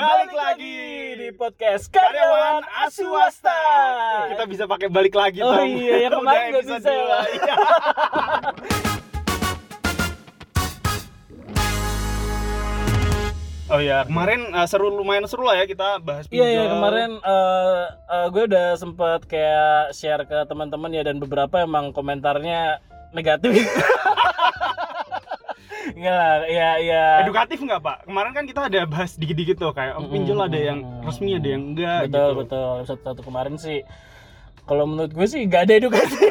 Balik lagi di podcast karyawan Aswasta. Kita bisa pakai balik lagi Oh Tom. iya, yang kemarin nggak bisa ya, dua. Iya. Oh ya, kemarin uh, seru lumayan seru lah ya kita bahas Iya ya pinjol. kemarin eh, eh, gue udah sempet kayak share ke teman-teman ya dan beberapa emang komentarnya negatif. Enggak lah, ya ya. edukatif nggak Pak? Kemarin kan kita ada bahas dikit-dikit tuh kayak oh, pinjol ada yang resmi ada yang enggak betul gitu. betul episode satu kemarin sih. Kalau menurut gue sih gak ada edukasi.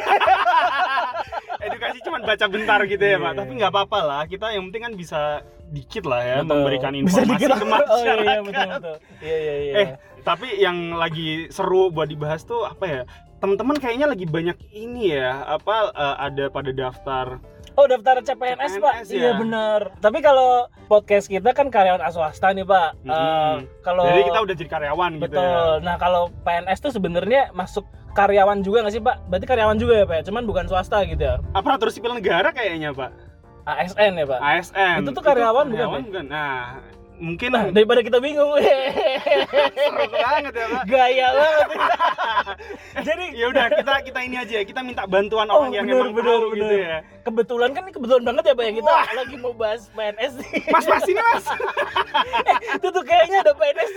Edukasi cuma baca bentar gitu ya Pak, Iya. tapi nggak apa-apa lah. Kita yang penting kan bisa dikit lah ya Betul. memberikan Bisa informasi dikit ke masyarakat. Oh iya, iya betul betul. Iya iya iya. Eh, tapi yang lagi seru buat dibahas tuh apa ya? Teman-teman kayaknya lagi banyak ini ya, apa eh, ada pada daftar. Oh daftar CPNS, pak? CPNS ya? Iya benar. Tapi kalau podcast kita kan karyawan swasta nih pak. Mm-mm. Eh, kalau Jadi kita udah jadi karyawan gitu betul. ya. Nah kalau PNS tuh sebenarnya masuk karyawan juga nggak sih pak? Berarti karyawan juga ya pak? ya? Cuman bukan swasta gitu ya? Aparatur sipil negara kayaknya, Pak. ASN ya pak? ASN. Itu tuh karyawan bukan, karyawan ya? bukan? Nah, mungkin Nah daripada kita bingung. seru banget ya, Pak. Gaya banget. Jadi Ya udah, kita kita ini aja ya. Kita minta bantuan Oh, orang yang bener, emang bener, tahu gitu bener. ya. kebetulan kan ini kebetulan banget ya pak ya kita Wah. lagi mau bahas PNS nih. Mas, Mas ini, Mas. itu tuh kayaknya ada PNS.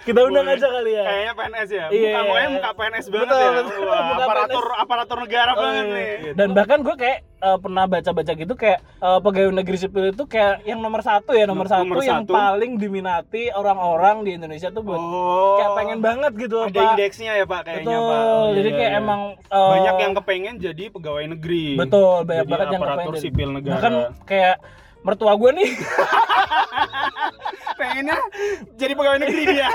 Kita undang Boleh. aja kali ya. Kayaknya PNS ya. Iya. Muka mukanya muka PNS banget Betul, ya. betul. Wah, Muka aparatur aparatur negara Oh, banget iya. nih. Dan bahkan gue kayak eh, pernah baca-baca gitu kayak eh, pegawai negeri sipil itu kayak yang nomor satu ya nomor, Nomor satu yang satu. paling diminati orang-orang di Indonesia tuh buat Oh. kayak pengen banget gitu Ada Pak. indeksnya ya, Pak, kayaknya, Betul. Pak. Oh, iya, Jadi iya, kayak iya. emang eh, banyak yang kepengen jadi pegawai negeri. betul banyak Jadi banget yang kepengen sipil negara. Bahkan kayak mertua gue nih pengennya jadi pegawai negeri dia.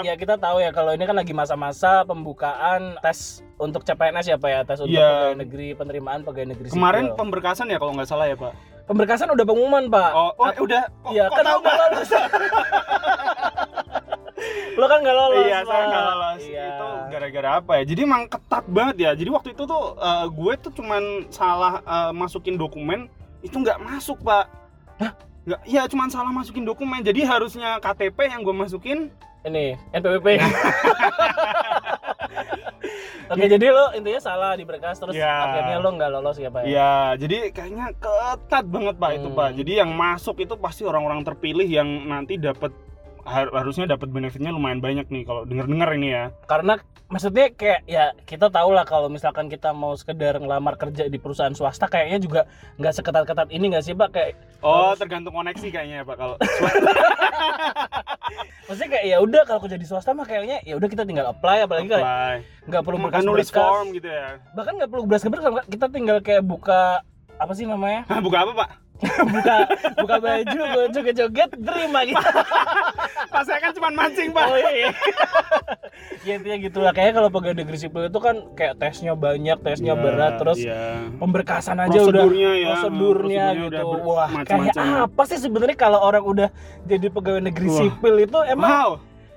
ya kita tahu ya kalau ini kan lagi masa-masa pembukaan tes untuk CPNS ya Pak ya tes untuk Iya. pegawai negeri penerimaan pegawai negeri Kemarin sipil. pemberkasan ya kalau nggak salah ya, Pak. pemberkasan udah pengumuman Pak Oh, oh eh, udah. Iya, kok kan tahu, aku lolos. Lo kan nggak lolos. Iya, saya nggak lolos. Iya. Itu gara-gara apa ya? Jadi emang ketat banget ya. Jadi waktu itu tuh eh, gue tuh cuman salah eh, masukin dokumen itu nggak masuk, Pak. Hah? Nggak, iya cuman salah masukin dokumen. Jadi harusnya KTP yang gue masukin Ini NPWP. Oke, jadi lo intinya salah di berkas terus Iya. akhirnya lo nggak lolos ya Pak? ya? Iya, jadi kayaknya ketat banget pak itu Hmm. pak. Jadi yang masuk itu pasti orang-orang terpilih yang nanti dapat har- harusnya dapat benefitnya lumayan banyak nih kalau denger-dengar ini ya. Karena maksudnya kayak ya kita tahu lah kalau misalkan kita mau sekedar ngelamar kerja di perusahaan swasta kayaknya juga nggak seketat-ketat ini nggak sih Pak? Kayak Oh, Harus- tergantung koneksi kayaknya ya pak kalau. maksudnya kayak ya udah kalau kerja di swasta mah kayaknya ya udah kita tinggal apply apalagi kayak apply. nggak perlu berkas nulis berkas form gitu ya. bahkan nggak perlu berkas berkas kita tinggal kayak buka apa sih namanya buka apa pak? buka buka baju gue joget joget terima gitu Pak saya kan cuma mancing pak. oh iya, iya. ya intinya gitu lah kayaknya kalau pegawai negeri sipil itu kan kayak tesnya banyak tesnya Iya, berat terus iya. pemberkasan aja udah Prosedurnya ya, prosedurnya prosedurnya gitu udah wah kayak apa sih sebenarnya kalau orang udah jadi pegawai negeri Wah. sipil itu emang Wow,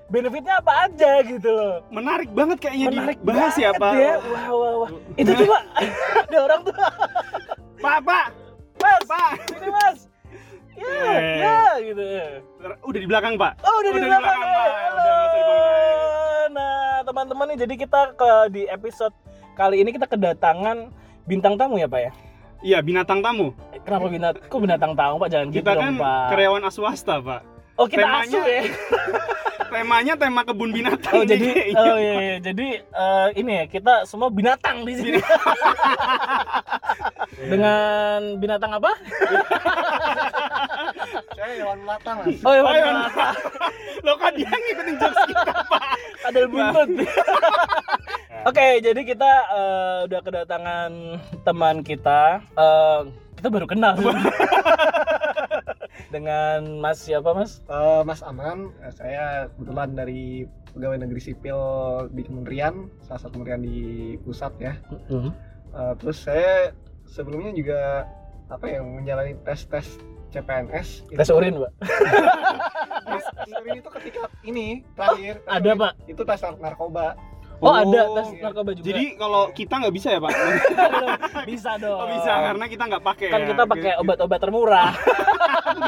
benefitnya apa aja gitu loh menarik banget kayaknya menarik dibahas ya banget pak. ya. wah wah wah itu coba ada orang tuh Pak pak, mas pak. sini mas ya Eh. ya gitu Udah di belakang pak. oh udah, di belakang, Pak. ya. Udah nggak usah dibangun. nah teman-teman nih jadi kita ke di episode kali ini kita kedatangan bintang tamu ya pak ya Iya binatang tamu. Kenapa binat kok binatang tamu pak jangan gitu Kita dong kan pak karyawan aswasta pak. oh kita temanya- asu ya Temanya tema kebun binatang. Oh jadi kayaknya. oh iya, iya. jadi eh, ini ya kita semua binatang di sini. Dengan binatang apa? Saya hewan melata mas. Oh, Oh, hewan iya. melata. Lo kan dia ngikutin jokes kita pak. Ada buntut. Oke, jadi kita eh, udah kedatangan teman kita. Eh, kita baru kenal. Dengan Mas siapa Mas? Eh, mas Aman, saya kebetulan dari pegawai negeri sipil di kementerian, salah satu kementerian di pusat ya. Eh, terus saya sebelumnya juga apa ya menjalani tes tes CPNS. Tes urin, Pak. Tes urin itu ketika ini terakhir. tes ada, urin. Pak. Itu tes nar- narkoba. Oh, ada tes iya. narkoba juga. Jadi kalau kita nggak bisa ya pak? bisa dong. Oh bisa karena kita nggak pakai. kan ya. kita pakai obat-obat termurah.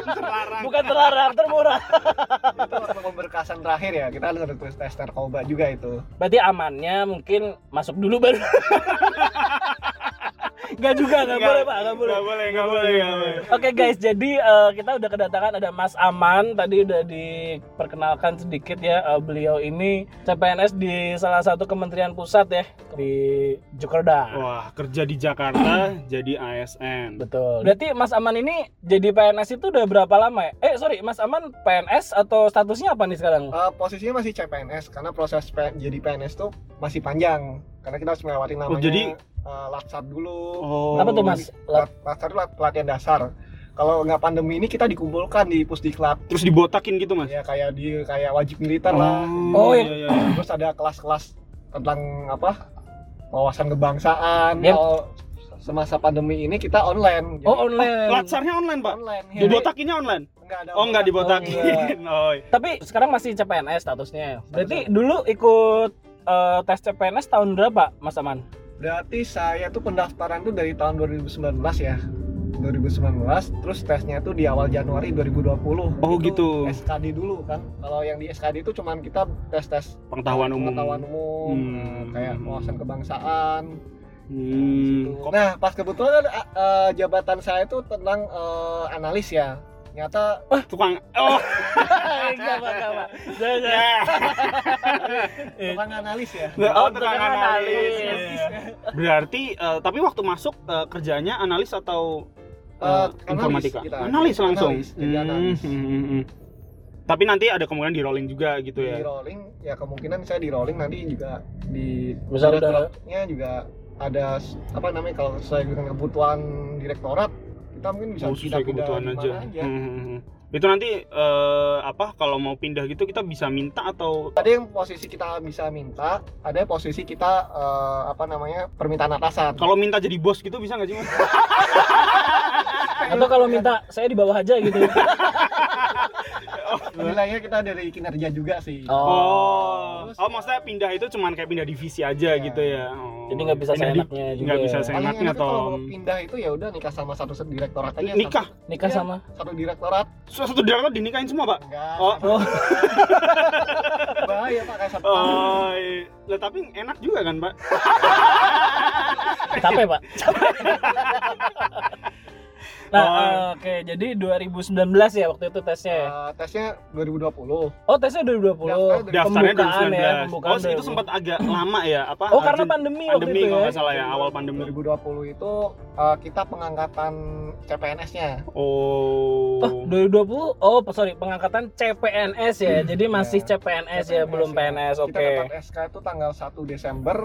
terlarang Bukan terlarang, termurah. itu waktu pemberkasan terakhir ya kita harus tes tes narkoba juga itu Berarti amannya mungkin masuk dulu baru. Gak juga, gak boleh pak, gak boleh. nggak boleh nggak boleh nggak boleh Oke guys, jadi eh, kita udah kedatangan ada Mas Aman. Tadi udah diperkenalkan sedikit ya eh, beliau ini CPNS di salah satu kementerian pusat ya di Jakarta. wah kerja di Jakarta jadi ASN Betul. Berarti Mas Aman ini jadi PNS itu udah berapa lama ya? Eh sorry, Mas Aman PNS atau statusnya apa nih sekarang? Eh, posisinya masih CPNS karena proses P- jadi PNS tuh masih panjang karena kita harus melewati namanya jadi- eh, latsar dulu oh Apa tuh Mas? Lat- Lat- latsar itu lat- pelatihan dasar kalau nggak pandemi ini kita dikumpulkan di pusdiklat terus dibotakin gitu mas ya kayak di kayak wajib militer lah Oh, iya, iya. iya, iya. terus ada kelas-kelas tentang apa wawasan kebangsaan Yep. kalau semasa pandemi ini kita online Oh online. latsarnya online pak online ya. dibotakinnya online Nggak ada oh nggak dibotakin oh, iya. Tapi sekarang masih CPNS statusnya. Berarti dulu ikut eh, tes CPNS tahun berapa, Mas Aman? Berarti saya tuh pendaftaran tuh dari tahun 2019 ya. 2019 terus tesnya tuh di awal Januari 2020. Oh, Itu gitu. SKD dulu kan. Kalau yang di SKD itu cuman kita tes-tes pengetahuan umum pengetahuan umum Hmm. kayak wawasan kebangsaan. hmm. Nah, pas kebetulan eh, jabatan saya itu tentang eh, analis ya. Ternyata tukang oh Enggak, Pak, enggak, Pak. Jangan, jangan. ya. bukan analis ya. Oh, tukang tukang analis. analis. Berarti eh, tapi waktu masuk eh, kerjanya analis atau eh, Eh, analis informatika? kita. Analis langsung. Analis, jadi Hmm, analis. hmm, hmm, hmm. Tapi nanti ada kemungkinan di rolling juga gitu Di ya. rolling ya kemungkinan saya di rolling nanti juga di direktoratnya juga ada apa namanya kalau sesuai dengan kebutuhan direktorat kita mungkin bisa Oh, pindah kebutuhan aja. aja. Hmm, hmm, hmm. Itu nanti eh, apa kalau mau pindah gitu kita bisa minta atau Ada yang posisi kita bisa minta, ada yang posisi kita eh, apa namanya permintaan atasan. kalau minta jadi bos gitu bisa nggak sih mas? Atau kalau minta saya di bawah aja gitu. Nilainya kita dari kinerja juga sih. Oh, Terus oh ya- maksudnya pindah itu cuman kayak pindah divisi aja Iya. gitu ya. Oh. Jadi nggak bisa Pindah di- seenaknya juga Nggak bisa ya. Paling seenaknya kalau Tom. pindah itu ya udah nikah sama satu direktorat aja. Nikah, Nikah Iya. sama Satu, satu direktorat. satu direktur dinikahin semua pak? Enggak. Oh. Oh, Bahaya Pak kayak satu. Oh, iya. Lah, tapi enak juga kan pak? capek, Pak. Nah, Oh. oke, jadi 2019 ya waktu itu tesnya ya. Eh, tesnya 2020. Oh, tesnya 2020. Daftarnya Daftarnya Pembukaan 2019. ya, pembukaan oh, itu 2020. sempat agak lama ya? Apa? Oh, karena Jun- pandemi waktu pandemi itu kalau ya. nggak salah ya, awal pandemi. 2020 itu eh, kita pengangkatan CPNS-nya. Oh. Oh, 2020. Oh, sorry, pengangkatan CPNS ya. Jadi masih Ya, CPNS ya, belum PNS. Oke. Kita dapat SK itu tanggal 1 Desember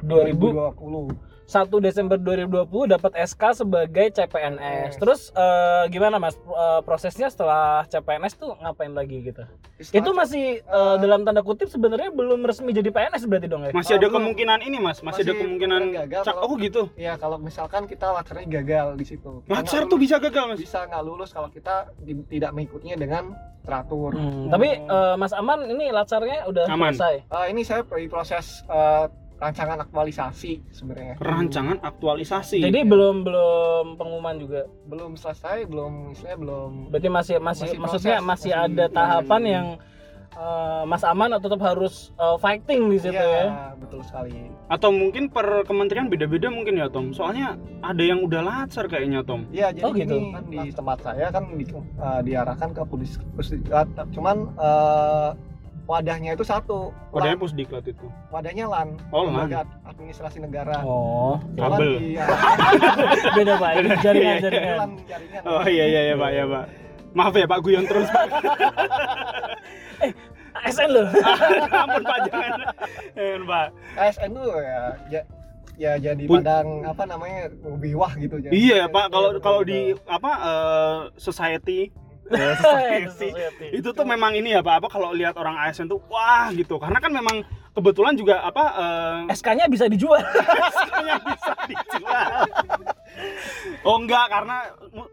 2000 2020. 1 Desember 2020 dapat SK sebagai CPNS. Yes. Terus eh, gimana Mas Eh, prosesnya setelah CPNS tuh ngapain lagi gitu? Itu masih eh, dalam tanda kutip sebenarnya belum resmi jadi PNS berarti dong ya? Masih ada belum. kemungkinan ini mas? Masih, ada Masih kemungkinan kemungkinan gagal cak- kalau- Oh gitu. Ya kalau misalkan kita latsarnya gagal di situ. Latsar Karena tuh bisa gagal mas? bisa nggak lulus kalau kita di- tidak mengikutinya dengan teratur. Hmm, Tapi eh, Mas Aman ini latsarnya udah Aman. selesai. Eh, ini saya di proses eh, rancangan aktualisasi sebenarnya. Rancangan aktualisasi. Jadi belum belum pengumuman juga. Belum selesai, belum istilahnya belum Berarti masih masih, Masih maksudnya proses, masih, masih ada tahapan yang eh, Mas Aman tetap harus eh, fighting di situ Iya, ya. betul sekali. Atau mungkin per kementerian beda-beda mungkin ya Tom. Soalnya ada yang udah latsar kayaknya Tom. Iya, jadi Oh, gitu. gini kan di tempat saya kan di, eh, diarahkan ke pusdiklat, cuman eh, wadahnya itu satu. Wadahnya LAN. pusdiklat itu. wadahnya LAN, Oh, LAN. Administrasi Negara. Oh, Kabel. di- beda Pak. Ini jaringan Iya, jaringan. LAN jaringan. Oh iya iya ya Pak ya Pak. Maaf ya Pak guyon terus Pak. ASN loh. Ampun Pak jangan. Jangan Pak. ASN tuh ya, ya ya jadi Pun- padang apa namanya wiwah gitu jadi. Iya Pak kalau kalau di apa eh, society eh, society itu tuh memang ini ya Pak. Apa kalau lihat orang ASN tuh wah gitu. Karena kan memang kebetulan juga apa eh, SK-nya bisa dijual. SK-nya bisa dijual Oh enggak, karena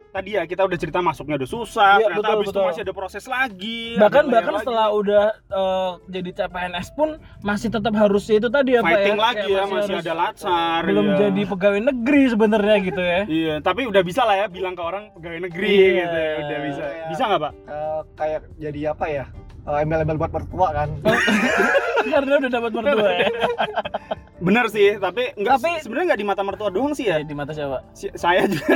tadi ya kita udah cerita masuknya udah susah, Iya, ternyata betul, habis itu masih ada proses lagi. bahkan bahkan lagi. setelah udah eh, jadi CPNS pun masih tetap harus itu tadi ya Pak fighting ya lagi ya, masih harus- ada latsar. belum iya. jadi pegawai negeri sebenarnya gitu ya Iya, tapi udah bisa lah ya bilang ke orang pegawai negeri Iya. gitu ya, udah bisa. Iya. Bisa nggak, Pak? Eh, kayak jadi apa ya embel-embel buat mertua kan karena udah dapat mertua ya Bener sih, tapi enggak Tapi- sebenarnya nggak di mata mertua doang sih ya. di mata siapa Si- saya juga.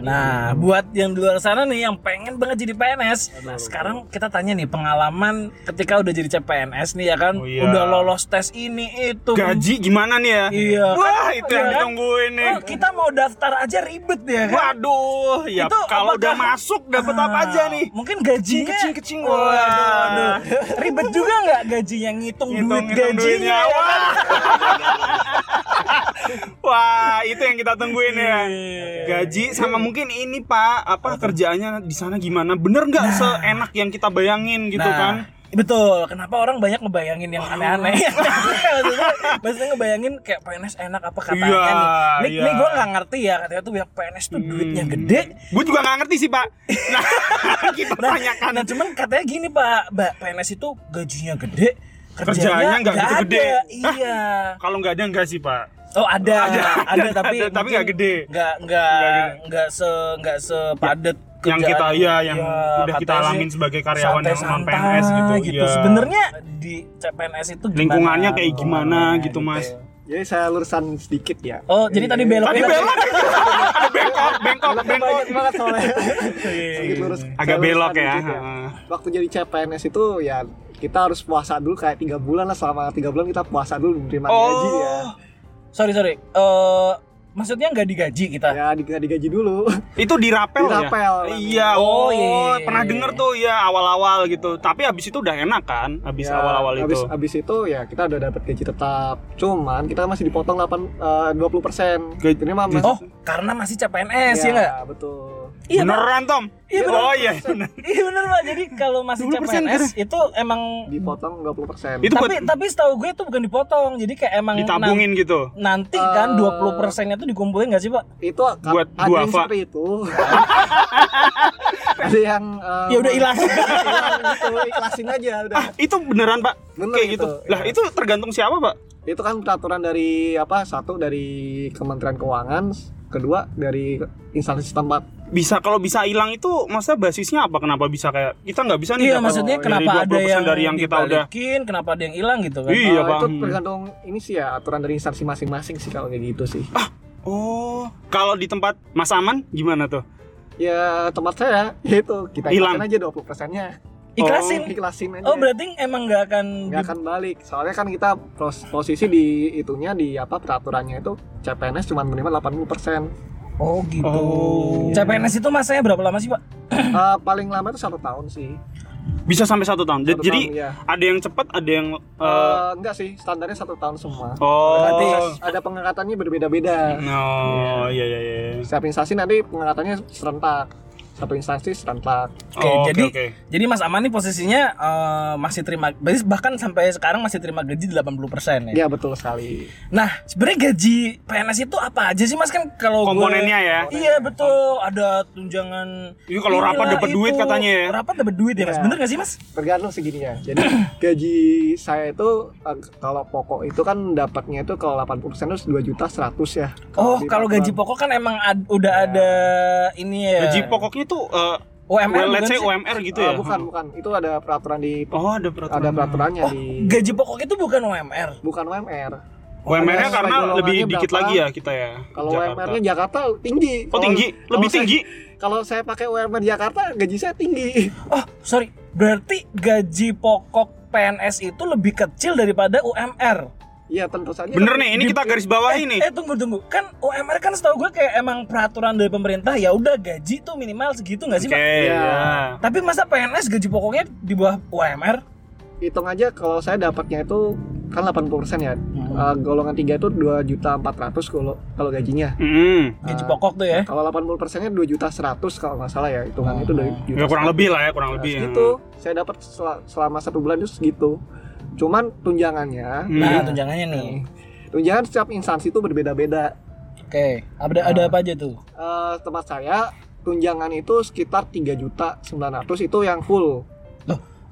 Nah, buat yang di luar sana nih yang pengen banget jadi PNS. Nah, sekarang kita tanya nih pengalaman ketika udah jadi CPNS nih ya kan, Oh, iya. udah lolos tes ini itu. Gaji gimana nih ya? Iya. Wah, itu yang Iya kan? ditungguin nih. Oh, kita mau daftar aja ribet ya kan. Waduh, ya Itu kalau apakah- udah masuk dapat apa Ah, aja nih? Mungkin gajinya Kecing-kecing, Waduh, wah. Waduh. Ribet juga nggak gajinya ngitung, duit Ngitung-ngitung duitnya. gajinya. ya kan? Wah, itu yang kita tungguin ya. Iya. Gaji sama mungkin ini Pak, apa kerjaannya di sana gimana? Bener nggak seenak yang kita bayangin gitu Nah, kan? Betul, kenapa orang banyak ngebayangin yang aneh-aneh? maksudnya, maksudnya ngebayangin kayak PNS enak apa katanya Iya, nih. Nih, iya. nih gue nggak ngerti ya katanya tuh ya PNS tuh duitnya gede. Gue juga nggak ngerti sih Pak. Nah, kita tanyakan. Nah cuman katanya gini pak, Mbak PNS itu gajinya gede, Kerjanya nggak gitu gede. Iya. Kalau nggak ada enggak sih Pak? Oh ada, Ada, ada, ada, tapi ada, tapi nggak gede. Nggak nggak Nggak nggak se nggak sepadet yang kita iya yang Ya, udah kita alamin sih sebagai karyawan yang non PNS gitu. Iya. Sebenarnya di CPNS itu gimana? Lingkungannya kayak gimana Nah, gitu, Mas. jadi saya lurusan sedikit ya Oh, jadi tadi belok Tadi belok. Ada bengkok, bengkok, bengkok. banget soalnya sedikit lurus Agak belok ya. Heeh. waktu jadi CPNS itu ya kita harus puasa dulu kayak tiga bulan lah selama tiga bulan kita puasa dulu menerima gaji ya Oh, Sorry sorry. Eh maksudnya nggak digaji kita? ya di- digaji dulu itu dirapel, Dirapel. ya? Iya, Oh, oh, iya, iya, pernah iya. denger tuh ya awal-awal gitu. Tapi habis itu udah enak kan? Habis Ya, awal-awal habis, itu. habis itu ya kita udah dapat gaji tetap cuman kita masih dipotong 8 eh, 20 persen Gaji- ini mah Oh, karena masih CPNS ya nggak? betul Iya, Pak. Beneran, Tom? Iya, bener. Oh iya, bener. Iya bener pak. Jadi kalau masih 20% CPNS itu emang dipotong 20 persen Itu tapi buat tapi setahu gue itu bukan dipotong. Jadi kayak emang ditabungin gitu. nan- nanti kan Eh, 20 persennya tuh dikumpulin nggak sih pak? itu Buat yang duafa. seperti itu ada yang eh, Ya udah hilang. gitu ikhlasin aja udah Ah, itu beneran, Pak? Bener Kayak itu, gitu. Lah, iya. itu tergantung siapa, Pak? itu kan peraturan dari apa satu dari Kementerian Keuangan kedua dari instansi setempat Bisa kalau bisa hilang itu masa basisnya apa? Kenapa bisa kayak kita nggak bisa nih Iya maksudnya kenapa ada 20% yang dari yang kita udah kenapa ada yang hilang gitu kan? Iya, Bang. itu tergantung ini sih ya aturan dari instansi masing-masing sih kalau kayak gitu sih Oh, kalau di tempat Mas Aman gimana tuh? ya tempat saya itu kita Hilang. aja 20 persennya Ikhlasin. ikhlasin aja Oh berarti emang nggak akan nggak akan balik soalnya kan kita pros- posisi di itunya di apa peraturannya itu CPNS cuma menerima 80 persen Oh gitu. Oh. CPNS itu masanya berapa lama sih pak? Eh, paling lama itu satu tahun sih Bisa sampai satu tahun. Satu Jadi tahun, ya. ada yang cepat, ada yang eh, Eh, enggak sih standarnya satu tahun semua oh. Berarti ada pengangkatannya berbeda-beda Oh, iya iya iya. setiap instansi nanti pengangkatannya serentak satu instansi serentak Oke, Oh, jadi oke. jadi Mas Aman nih posisinya eh, masih terima berarti bahkan sampai sekarang masih terima gaji 80% ya. ya betul sekali Nah, sebenarnya gaji PNS itu apa aja sih Mas kan kalau gue- komponennya ya. Iya betul, ada tunjangan. Iya, kalau rapat dapat itu. duit katanya ya. Rapat dapat duit ya Mas, Iya. bener gak sih Mas? tergantung segini ya jadi gaji saya itu eh, kalau pokok itu kan dapatnya itu kalau 80% itu 2 juta 100 ya Oh, kalau peraturan. gaji pokok kan emang ad- udah Ya. ada ini ya. Gaji pokoknya tuh eh, UMR well, let's say sih? UMR gitu Eh, ya. bukan bukan itu ada peraturan di Oh, ada peraturan. ada peraturannya Oh, di gaji pokok itu bukan UMR. bukan UMR UMR-nya karena lebih dikit berapa? lagi ya kita ya. kalau. UMR-nya Jakarta tinggi Oh, Kalau- tinggi, lebih saya- tinggi. kalau saya pakai UMR Jakarta gaji saya tinggi Oh, sorry. Berarti gaji pokok PNS itu lebih kecil daripada UMR. Iya tentu saja Bener nih, ini Di- kita garis bawahi nih. Eh tunggu tunggu, kan UMR kan setahu gue kayak emang peraturan dari pemerintah ya udah gaji tuh minimal segitu nggak sih Oke, Pak? Iya. ya. Tapi masa PNS gaji pokoknya di bawah UMR? hitung aja kalau saya dapatnya itu kan 80% ya Eh, golongan 3 itu 2 juta 400 kalau kalau gajinya Hmm. Gaji Eh, pokok tuh ya? kalau 80 persennya 2 juta 100 kalau nggak salah ya hitungan itu 2 juta Ya kurang 100. lebih lah ya, kurang Nah, lebih. ya. segitu saya dapat sel- selama satu bulan itu segitu cuman tunjangannya Hmm. Nah, tunjangannya nih. tunjangan setiap instansi itu berbeda-beda Oke, ada ada apa aja tuh? Eh, tempat saya tunjangan itu sekitar 3 juta 900 itu yang full.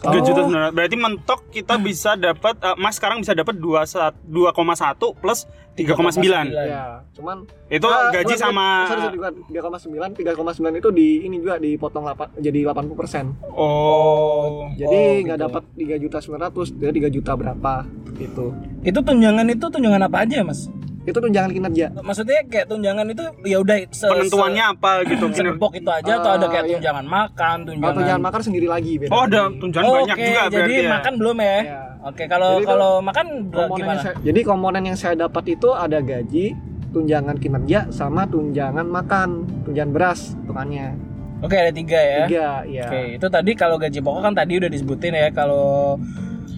Tiga Oh. juta sembilan ratus. Berarti mentok kita bisa dapat eh, Mas sekarang bisa dapat dua sa- 2,1 plus 3,9. Ya, cuman Itu Ah, gaji bukan, sama sorry, sorry, bukan. 3,9 3,9 itu di ini juga dipotong 8, jadi 80%. Oh. Jadi Oh, nggak gitu. dapat 3 juta 900, dia 3 juta berapa gitu. Itu tunjangan itu tunjangan apa aja, Mas? Itu tunjangan kinerja. Maksudnya kayak tunjangan itu ya udah penentuannya apa gitu se- kinerja. segepok itu aja atau ada kayak Ah, iya. tunjangan makan, Kalau tunjangan tunjangan makan sendiri lagi beda. Oh, ada tunjangan Oh, banyak oke, juga jadi ya. makan belum ya? Ya. Oke, kalau Jadi itu kalau makan gimana? saya- jadi komponen yang saya dapat itu ada gaji, tunjangan kinerja, sama tunjangan makan, tunjangan beras, hitungannya. Oke, ada tiga ya. Tiga, ya. Oke, itu tadi kalau gaji pokok kan tadi udah disebutin ya kalau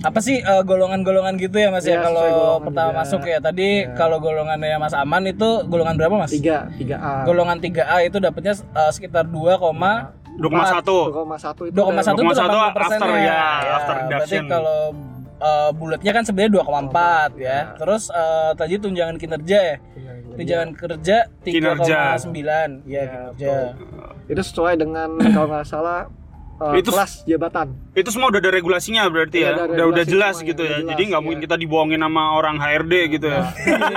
apa sih eh, golongan-golongan gitu ya Mas ya, Iya, sesuai kalau pertama juga. masuk ya. Tadi Iya. kalau golongannya Mas Aman itu golongan berapa Mas? Tiga, tiga A. Golongan 3A itu dapatnya eh, sekitar 2, 2,1. 2,1 itu 2,1 itu 2,1 80 after, ya. ya, after berarti kalau uh, bulatnya kan sebenarnya 2,4 ya. Ya. Terus uh, tadi tunjangan kinerja ya. Tunjangan kerja 3,9 Kinerja. ya, Ya, kinerja. Itu sesuai dengan kalau nggak salah eh, Itu- kelas jabatan. Itu semua udah ada regulasinya berarti Iya, ya. ada Udah udah regulasi jelas semuanya, gitu udah ya. jelas, Jadi nggak iya. mungkin kita dibohongin sama orang HRD gitu ya.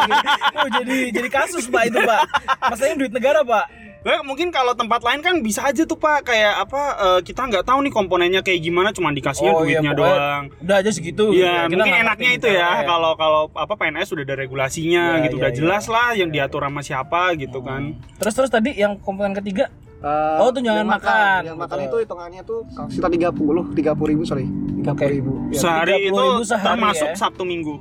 oh jadi jadi kasus Pak itu Pak. Masalahnya duit negara Pak. Nah, mungkin kalau tempat lain kan bisa aja tuh Pak kayak apa eh, kita nggak tahu nih komponennya kayak gimana cuma dikasihnya Oh, iya, duitnya pokoknya doang. Udah aja segitu. gitu Iya, ya. Kita mungkin nggak enaknya itu ya kalau kalau apa PNS sudah ada regulasinya Iya, gitu, iya, udah iya. jelas lah yang diatur sama siapa gitu kan. Terus terus tadi yang komponen ketiga Eh, Oh, tunjangan yang makan. Yang makan itu hitungannya tuh kalau sekitar 30, 30 ribu sorry. 30 ribu. Ya. Sehari itu 30.000 sehari termasuk ya. Sabtu Minggu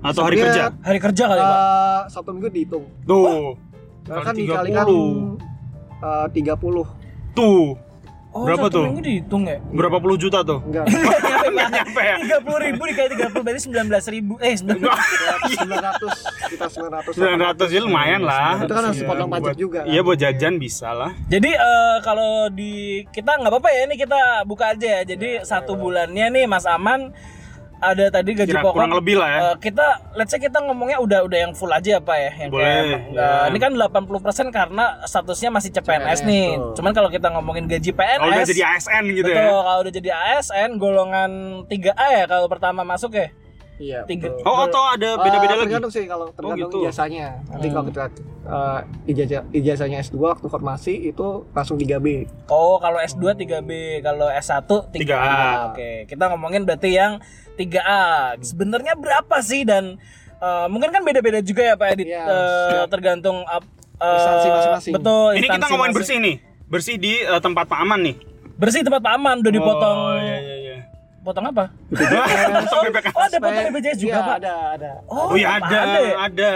atau hari Sebenarnya, kerja. hari kerja kali Pak. eh, Sabtu Minggu dihitung. Tuh, Nah, Kali kan 30. dikalikan eh, 30. tuh Oh, Berapa satu tuh? minggu dihitung ya? berapa puluh juta tuh? Enggak. Nggak nyampe ya? Tiga puluh ribu dikali tiga puluh berarti sembilan belas ribu. Eh sembilan 900 kita 900. 900 ya lumayan lah. Itu kan harus Iya, potong pajak buat- juga kan? Iya buat jajan bisa lah. Jadi eh, kalau di kita nggak apa-apa ya ini kita buka aja ya. Jadi satu bulannya nih Mas Aman ada tadi gaji Kira pokok. kurang lebih lah ya. Eh, kita let's say kita ngomongnya udah udah yang full aja apa ya yang Boleh, kayak, ya. eh, ini kan 80% karena statusnya masih CPNS CPNS, nih. tuh. Cuman kalau kita ngomongin gaji PNS Kalau udah jadi ASN gitu betul, ya. kalau udah jadi ASN golongan 3A ya kalau pertama masuk ya. Iya. Tiga. Oh, atau ada beda-beda Eh, lagi? tergantung sih kalau tergantung gitu. ijazahnya. Nanti Hmm. kalau kita eh, ijazah ijazahnya S2 waktu formasi itu langsung 3B. Oh, kalau S2 3B, kalau S1 3A. 3A. Oke, kita ngomongin berarti yang 3A. Sebenarnya berapa sih dan eh, mungkin kan beda-beda juga ya Pak Edit Iya, Eh, siap. tergantung eh, Instansi masing-masing. Betul, Ini kita ngomongin masing- bersih nih. Bersih di eh, tempat Pak Aman nih. Bersih tempat Pak Aman udah dipotong. Oh, iya iya iya. Potong apa? Potong BPKS. Oh, ada potong BPJS juga, Iya, Pak. ada, ada. Oh, Oh iya ada, ya? ada, Ada,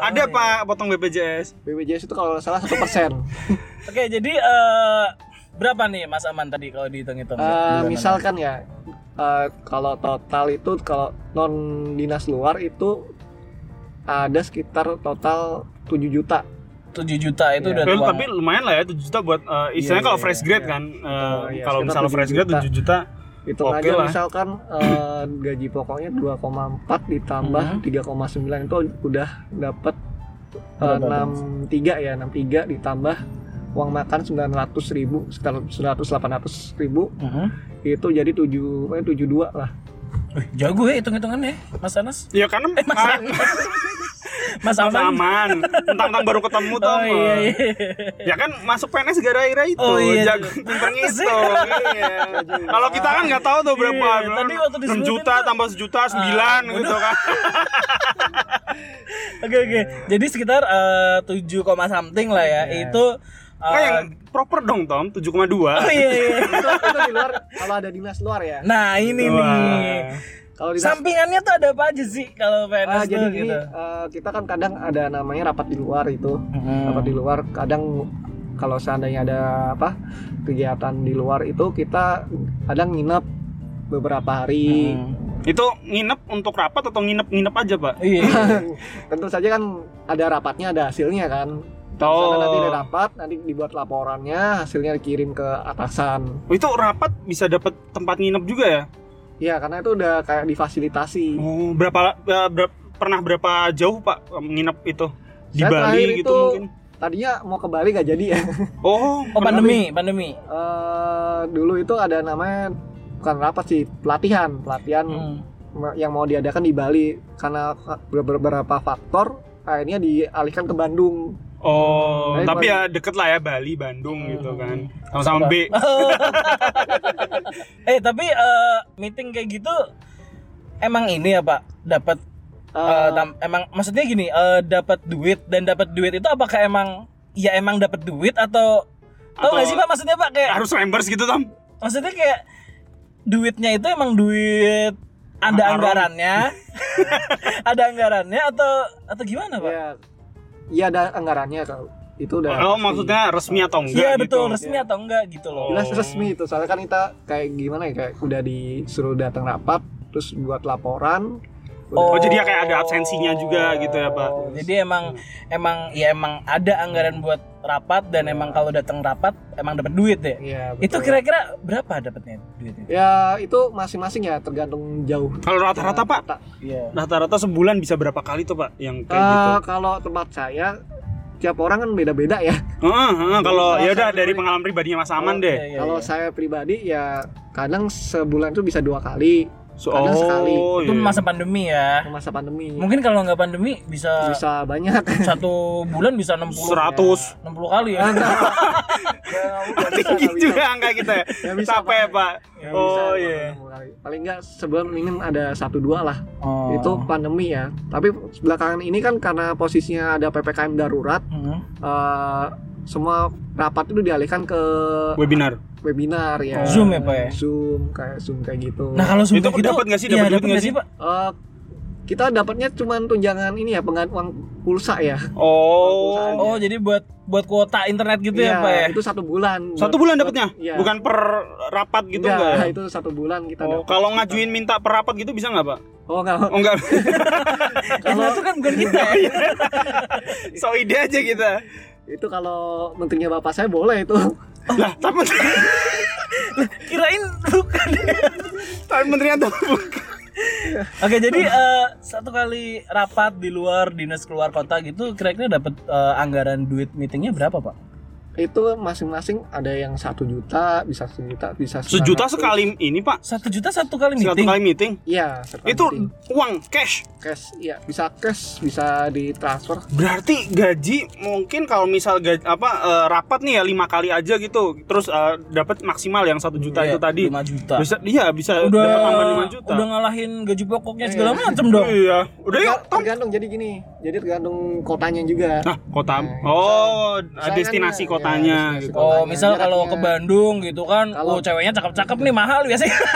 ada Pak potong BPJS. BPJS itu kalau salah satu persen. Oke, jadi eh, berapa nih Mas Aman tadi kalau dihitung-hitung? Eh, Bulanan? misalkan ya, eh, kalau total itu kalau non dinas luar itu ada sekitar total 7 juta. 7 juta itu Iya. udah tapi lumayan lah ya 7 juta buat eh, istilahnya Iya, kalau iya, fresh iya, grade iya. kan. Eh, Oh, iya, kalau misalnya 7 fresh grade juta. 7 juta. Hitung Oke aja lah. misalkan eh, gaji pokoknya 2,4 ditambah Mhm. 3,9 itu udah dapat tuh? 63 ya, 63 ditambah uang makan 900 ribu, sekitar 900 800 ribu Mhm. itu jadi 7 pokoknya 72 lah. Wih, jago ya hitung-hitungannya Mas Anas. Ya karena Eh, Mas, ah, Mas Mas Aman. aman. Tentang-tentang baru ketemu tuh. Oh iya iya. Ya kan masuk PNS gara-gara itu. Oh, iya. Jago pinter Pantes ngitung. Iya. Kalau kita kan nggak tahu tuh berapa. Iya, tadi waktu 6 disebutin juta tuh- tambah sejuta 9 Ah, gitu kan. Oke oke. Jadi sekitar eh, 7, koma something lah ya. Iya. Itu Nah, yang proper dong Tom 7,2. Oh iya iya. itu, itu di luar kalau ada dinas luar ya. Nah, ini Wah. nih. Kalau dinas Sampingannya tuh ada apa aja sih kalau PNS Ah, tuh jadi gini, gitu? eh, kita kan kadang ada namanya rapat di luar itu. Hmm. Rapat di luar kadang kalau seandainya ada apa kegiatan di luar itu kita kadang nginep beberapa hari. Hmm. Itu nginep untuk rapat atau nginep-nginep aja, Pak? Iya. Tentu saja kan ada rapatnya, ada hasilnya kan. Oh. Nanti ada rapat, nanti dibuat laporannya, hasilnya dikirim ke atasan. Oh, itu rapat bisa dapat tempat nginep juga ya? Iya, karena itu udah kayak difasilitasi. Oh, berapa, eh, berapa pernah berapa jauh Pak eh, nginep itu? di Saya Bali gitu itu- mungkin Tadinya mau ke Bali nggak jadi ya. oh Oh pandemi, pandemi. Eh, dulu itu ada namanya bukan rapat sih, pelatihan, pelatihan Hmm. yang mau diadakan di Bali karena ber- beberapa faktor akhirnya dialihkan ke Bandung. Oh Baik, tapi Bali. ya deket lah ya Bali Bandung Hmm. gitu kan. Sama-sama. B eh tapi eh, meeting kayak gitu emang ini ya Pak? Dapat Eh, eh, tam- emang maksudnya gini eh, dapat duit dan dapat duit itu apakah emang ya emang dapat duit atau tau Atau- gak sih Pak maksudnya Pak kayak harus members gitu Tom? Maksudnya kayak duitnya itu emang duit ada anggarannya? Ada anggarannya atau atau gimana Pak? ya, iya ada anggarannya kalau itu udah oh pasti. maksudnya resmi atau enggak Iya gitu betul resmi atau enggak gitu loh. jelas resmi itu soalnya kan kita kayak gimana ya kayak udah disuruh datang rapat terus buat laporan Oh, jadi ya kayak ada absensinya juga gitu ya, Pak. Oh, Jadi emang emang ya emang ada anggaran buat rapat dan emang kalau datang rapat emang dapat duit ya. Iya, Itu kira-kira berapa dapatnya duitnya? ya itu masing-masing ya tergantung jauh kalau rata-rata Pak Rata. Iya. rata-rata sebulan bisa berapa kali tuh Pak yang kayak Eh, gitu kalau tempat saya tiap orang kan beda-beda ya Heeh, heeh, kalau Kalau ya udah dari pengalaman pribadinya Mas Aman Oh, deh iya, iya, kalau iya. saya pribadi ya kadang sebulan itu bisa dua kali So, kadang sekali. itu iya. masa pandemi ya. masa pandemi Mungkin kalau nggak pandemi bisa, bisa banyak satu bulan bisa 60 100 60 kali ya. tinggi juga angka kita ya Nggak bisa, capek Pak. Pak Nggak bisa, oh iya enam paling enggak sebulan minim ada satu dua lah Oh. itu pandemi ya tapi belakangan ini kan karena posisinya ada ppkm darurat Hmm. eh, semua rapat itu dialihkan ke webinar webinar ya Zoom ya, Pak, ya? zoom kayak zoom kayak gitu Nah, kalau Zoom Itu kayak gitu dapat nggak sih? iya, Dapat duit dapat nggak sih? Pak? Eh, kita dapatnya cuma tunjangan ini ya pengganti uang pulsa ya oh Oh, jadi buat buat kuota internet gitu ya, Iya, Pak ya? itu satu bulan satu bulan dapatnya iya. bukan per rapat gitu Enggak, enggak ya? itu satu bulan kita Oh, dapat. kalau ngajuin minta per rapat gitu bisa nggak Pak? oh enggak Oh enggak, Kalau itu kan bukan kita ya. so ide aja kita. Itu kalau menterinya bapak saya boleh itu Lah, tapi Kirain bukan. tapi menterinya tuh bukan. Oke, jadi eh, satu kali rapat di luar dinas keluar kota gitu kira-kira dapat eh, anggaran duit meetingnya berapa, Pak? Itu masing-masing ada yang satu juta bisa sejuta bisa Sejuta 900. sekali ini Pak. Satu juta satu kali Satu meeting. kali meeting. iya satu kali Itu meeting. uang cash. cash iya bisa cash bisa ditransfer Berarti gaji mungkin kalau misal gaji, apa eh, rapat nih ya lima kali aja gitu, terus eh, dapat maksimal yang satu juta Iya, itu tadi. 5 juta. Bisa, iya bisa udah dapat tambahan lima juta. udah ngalahin gaji pokoknya segala Iya. macem dong. Iya, udah. Terga- tergantung jadi gini jadi tergantung kotanya juga Nah, kota. Nah, Oh, destinasi ya, kotanya destinasi gitu. Oh, Kotanya, misal kalau ke. Bandung gitu kan, Kalau- oh ceweknya cakep-cakep nih mahal biasanya.